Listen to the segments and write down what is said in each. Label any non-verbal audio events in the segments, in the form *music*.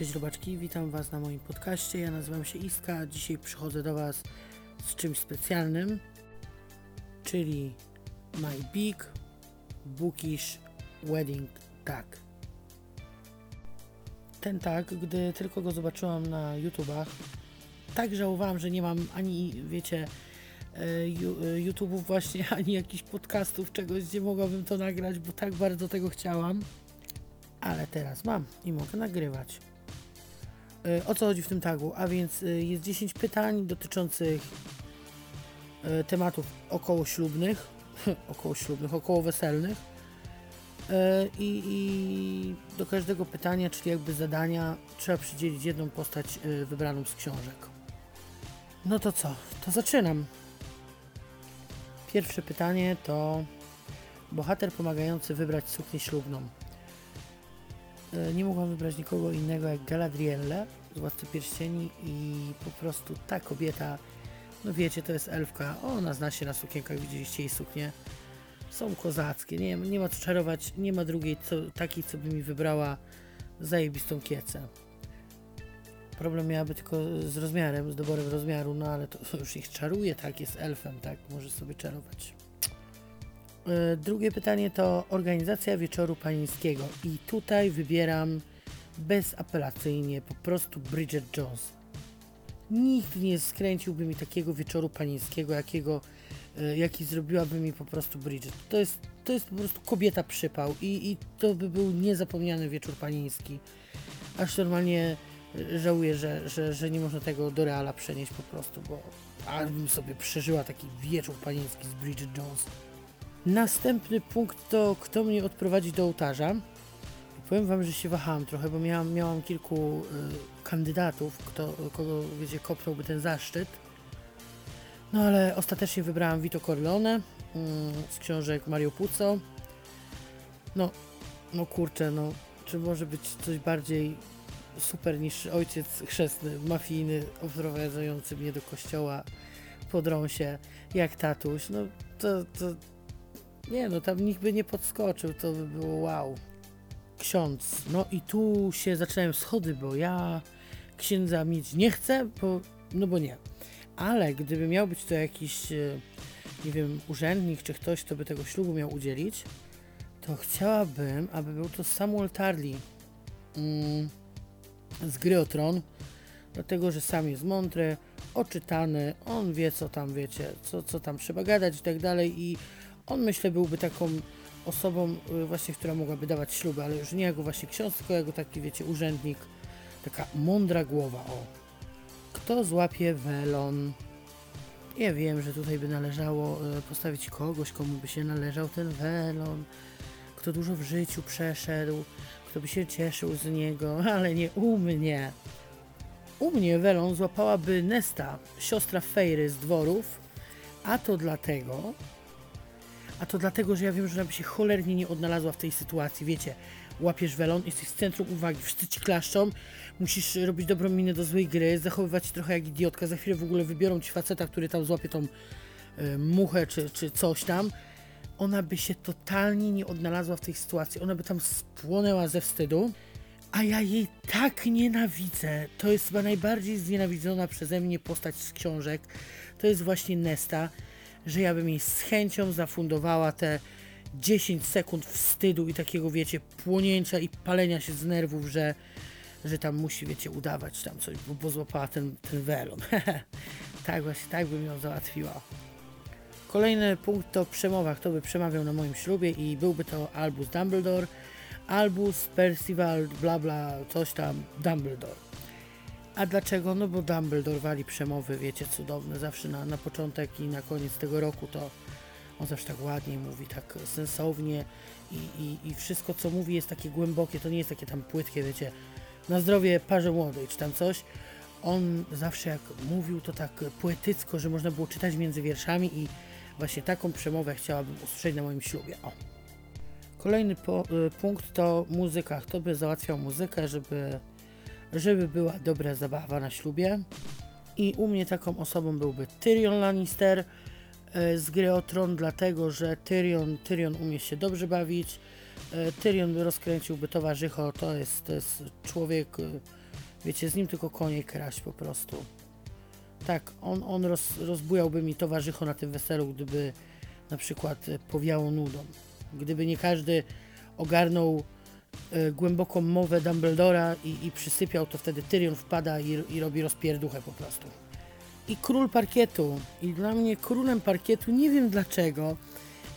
Cześć robaczki, witam Was na moim podcaście. Ja nazywam się Iska. Dzisiaj przychodzę do Was z czymś specjalnym, czyli My Big Bookish Wedding Tag. Ten tag, gdy tylko go zobaczyłam na YouTubach, tak żałowałam, że nie mam ani, wiecie, e, e, YouTube'ów właśnie, *laughs* ani jakichś podcastów, czegoś, gdzie mogłabym to nagrać, bo tak bardzo tego chciałam. Ale teraz mam i mogę nagrywać. E, O co chodzi w tym tagu? A więc e, jest 10 pytań dotyczących e, tematów okołoślubnych, *laughs* okołoślubnych, okołoweselnych. E, I, I do każdego pytania, czyli jakby zadania, trzeba przydzielić jedną postać wybraną z książek. No to co? To zaczynam. Pierwsze pytanie to bohater pomagający wybrać suknię ślubną. E, Nie mogłam wybrać nikogo innego jak Galadrielle z Władcy Pierścieni i po prostu ta kobieta, no wiecie, to jest elfka, ona zna się na sukienkach, widzieliście jej suknię. Są kozackie, nie, nie ma co czarować, nie ma drugiej co, takiej, co by mi wybrała zajebistą kiecę. Problem miałaby tylko z rozmiarem, z doborem rozmiaru, no ale to *laughs* już ich czaruje, tak, jest elfem, tak, może sobie czarować. E, Drugie pytanie to organizacja wieczoru panieńskiego i tutaj wybieram bezapelacyjnie po prostu Bridget Jones. Nikt nie skręciłby mi takiego wieczoru panieńskiego, jakiego, e, jaki zrobiłaby mi po prostu Bridget. To jest, to jest po prostu kobieta przypał i, i to by był niezapomniany wieczór panieński. Aż normalnie e, żałuję, że, że, że nie można tego do Reala przenieść po prostu, bo albym sobie przeżyła taki wieczór panieński z Bridget Jones. Następny punkt to kto mnie odprowadzi do ołtarza. Powiem wam, że się wahałam trochę, bo miałam, miałam kilku y, kandydatów, kto, kogo wiecie, kopnąłby ten zaszczyt. No ale ostatecznie wybrałam Vito Corleone y, z książek Mario Puzo. No, no kurczę, no, czy może być coś bardziej super niż ojciec chrzestny, mafijny, odprowadzający mnie do kościoła po drąsie, jak tatuś. No, to, to, nie no, tam nikt by nie podskoczył, to by było wow. Ksiądz. No i tu się zaczynają schody, bo ja księdza mieć nie chcę, bo, no bo nie. Ale gdyby miał być to jakiś, e, nie wiem, urzędnik czy ktoś, kto by tego ślubu miał udzielić, to chciałabym, aby był to Samuel Tarly mm, z gry o Tron, dlatego, że sam jest mądry, oczytany, on wie co tam, wiecie, co, co tam trzeba gadać i tak dalej i on myślę byłby taką osobą y, właśnie, która mogłaby dawać śluby, ale już nie jako właśnie ksiądz, tylko jako taki, wiecie, urzędnik, taka mądra głowa, o. Kto złapie welon? Ja wiem, że tutaj by należało y, postawić kogoś, komu by się należał ten welon, kto dużo w życiu przeszedł, kto by się cieszył z niego, *laughs* ale nie u mnie. U mnie welon złapałaby Nesta, siostra Fejry z dworów, a to dlatego, a to dlatego, że ja wiem, że ona by się cholernie nie odnalazła w tej sytuacji. Wiecie, łapiesz welon, jesteś w centrum uwagi, wszyscy ci klaszczą, musisz robić dobrą minę do złej gry, zachowywać się trochę jak idiotka. Za chwilę w ogóle wybiorą ci faceta, który tam złapie tą y, muchę czy, czy coś tam. Ona by się totalnie nie odnalazła w tej sytuacji. Ona by tam spłonęła ze wstydu. A ja jej tak nienawidzę. To jest chyba najbardziej znienawidzona przeze mnie postać z książek. To jest właśnie Nesta że ja bym jej z chęcią zafundowała te 10 sekund wstydu i takiego, wiecie, płonięcia i palenia się z nerwów, że, że tam musi, wiecie, udawać tam coś, bo, bo złapała ten, ten welon. *laughs* tak właśnie, tak bym ją załatwiła. Kolejny punkt to przemowa, kto by przemawiał na moim ślubie i byłby to Albus Dumbledore, Albus Percival, bla bla, coś tam, Dumbledore. A dlaczego? No bo Dumbledore wali przemowy, wiecie, cudowne, zawsze na, na początek i na koniec tego roku to on zawsze tak ładnie mówi, tak sensownie i, i, i wszystko co mówi jest takie głębokie, to nie jest takie tam płytkie, wiecie, na zdrowie parze młodej czy tam coś. On zawsze jak mówił to tak poetycko, że można było czytać między wierszami i właśnie taką przemowę chciałabym usłyszeć na moim ślubie. O. Kolejny po, y, punkt to muzyka. Kto by załatwiał muzykę, żeby żeby była dobra zabawa na ślubie. I u mnie taką osobą byłby Tyrion Lannister e, z gry o Tron, dlatego że Tyrion, Tyrion umie się dobrze bawić. E, Tyrion rozkręciłby towarzycho, to jest, to jest człowiek, e, Wiecie, z nim tylko konie kraść po prostu. Tak, on, on roz, rozbujałby mi towarzycho na tym weselu, gdyby na przykład powiało nudą. Gdyby nie każdy ogarnął głęboką mowę Dumbledora i, i przysypiał, to wtedy Tyrion wpada i, i robi rozpierduchę po prostu. I król parkietu. I dla mnie królem parkietu, nie wiem dlaczego,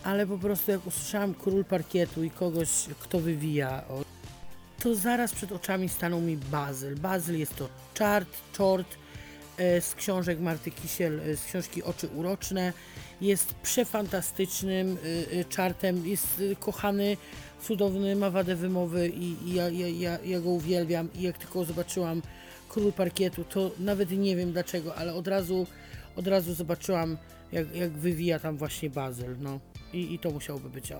ale po prostu jak usłyszałem król parkietu i kogoś, kto wywija, to zaraz przed oczami stanął mi Bazyl. Bazyl jest to czart, czort z książek Marty Kisiel, e, z książki Oczy Uroczne. Jest przefantastycznym e, e, czartem, jest e, kochany, cudowny, ma wadę wymowy i, ja, ja, ja, go uwielbiam. I jak tylko zobaczyłam król parkietu, to nawet nie wiem dlaczego, ale od razu, od razu zobaczyłam, jak, jak wywija tam właśnie Bazyl. No. I, I to musiałoby być.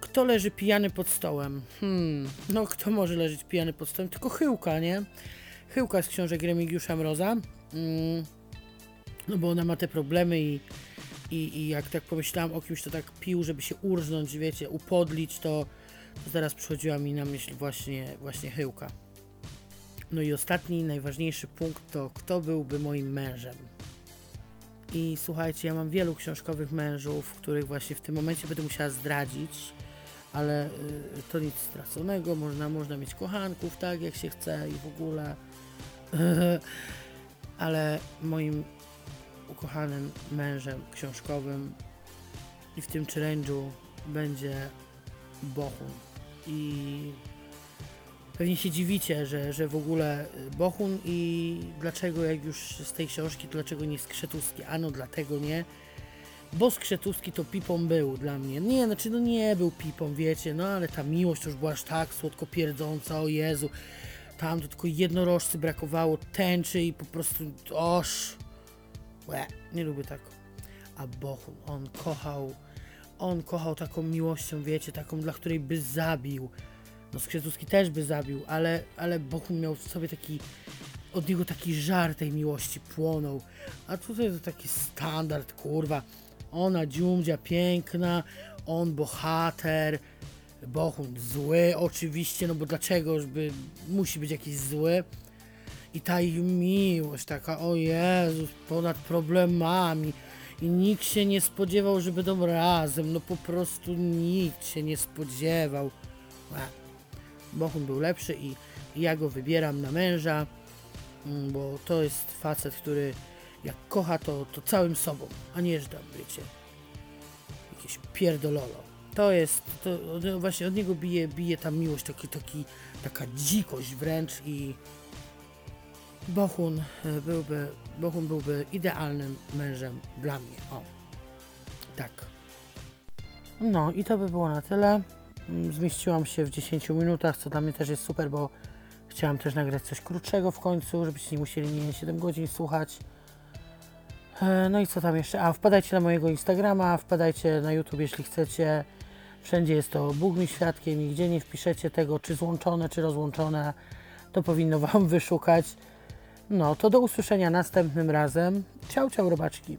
Kto leży pijany pod stołem? Hmm, no kto może leżeć pijany pod stołem? Tylko Chyłka, nie? Chyłka z książek Remigiusza Mroza. Mm, no bo ona ma te problemy i, i, i jak tak pomyślałam o kimś, to tak pił, żeby się urżnąć, wiecie, upodlić, to, to zaraz przychodziła mi na myśl właśnie, właśnie Chyłka. No i ostatni, najważniejszy punkt to kto byłby moim mężem? I słuchajcie, ja mam wielu książkowych mężów, których właśnie w tym momencie będę musiała zdradzić, ale y, to nic straconego, można, można mieć kochanków, tak, jak się chce i w ogóle. *laughs* ale moim ukochanym mężem książkowym i w tym challenge'u będzie Bohun. I pewnie się dziwicie, że, że w ogóle Bohun i dlaczego jak już z tej książki, to dlaczego nie Skrzetuski? Ano dlatego nie, bo Skrzetuski to pipą był dla mnie. Nie, znaczy no nie był pipą, wiecie, no ale ta miłość już była aż tak słodko pierdząca, o Jezu. Tam to tylko jednorożcy brakowało, tęczy i po prostu oż. Łe, nie lubię tak. A Bohun, on kochał, on kochał taką miłością, wiecie, taką, dla której by zabił. No Skrzetuski też by zabił, ale, ale Bohun miał w sobie taki, od niego taki żar tej miłości płonął. A tutaj to taki standard, kurwa. Ona dziumdzia piękna, on bohater, Bohun zły oczywiście, no bo dlaczego, żeby musi być jakiś zły. I ta ich miłość taka, o Jezus, ponad problemami. I nikt się nie spodziewał, że będą razem. No po prostu nikt się nie spodziewał. Bohun był lepszy i i ja go wybieram na męża, mm, bo to jest facet, który jak kocha, to, to całym sobą, a nie, że tam, wiecie, jakieś pierdololo. To jest, to od- właśnie od niego bije, bije ta miłość, taki, taki, taka dzikość wręcz i Bohun e, byłby, Bohun byłby idealnym mężem dla mnie. O, tak. No i to by było na tyle. Mm, Zmieściłam się w 10 minutach, co dla mnie też jest super, bo chciałam też nagrać coś krótszego w końcu, żebyście nie musieli mnie 7 godzin słuchać. E, No i co tam jeszcze? A wpadajcie na mojego Instagrama, wpadajcie na YouTube, jeśli chcecie. Wszędzie jest to Bóg mi świadkiem i gdzie nie wpiszecie tego, czy złączone, czy rozłączone, to powinno Wam wyszukać. No, to do usłyszenia następnym razem. Ciao, ciao, robaczki.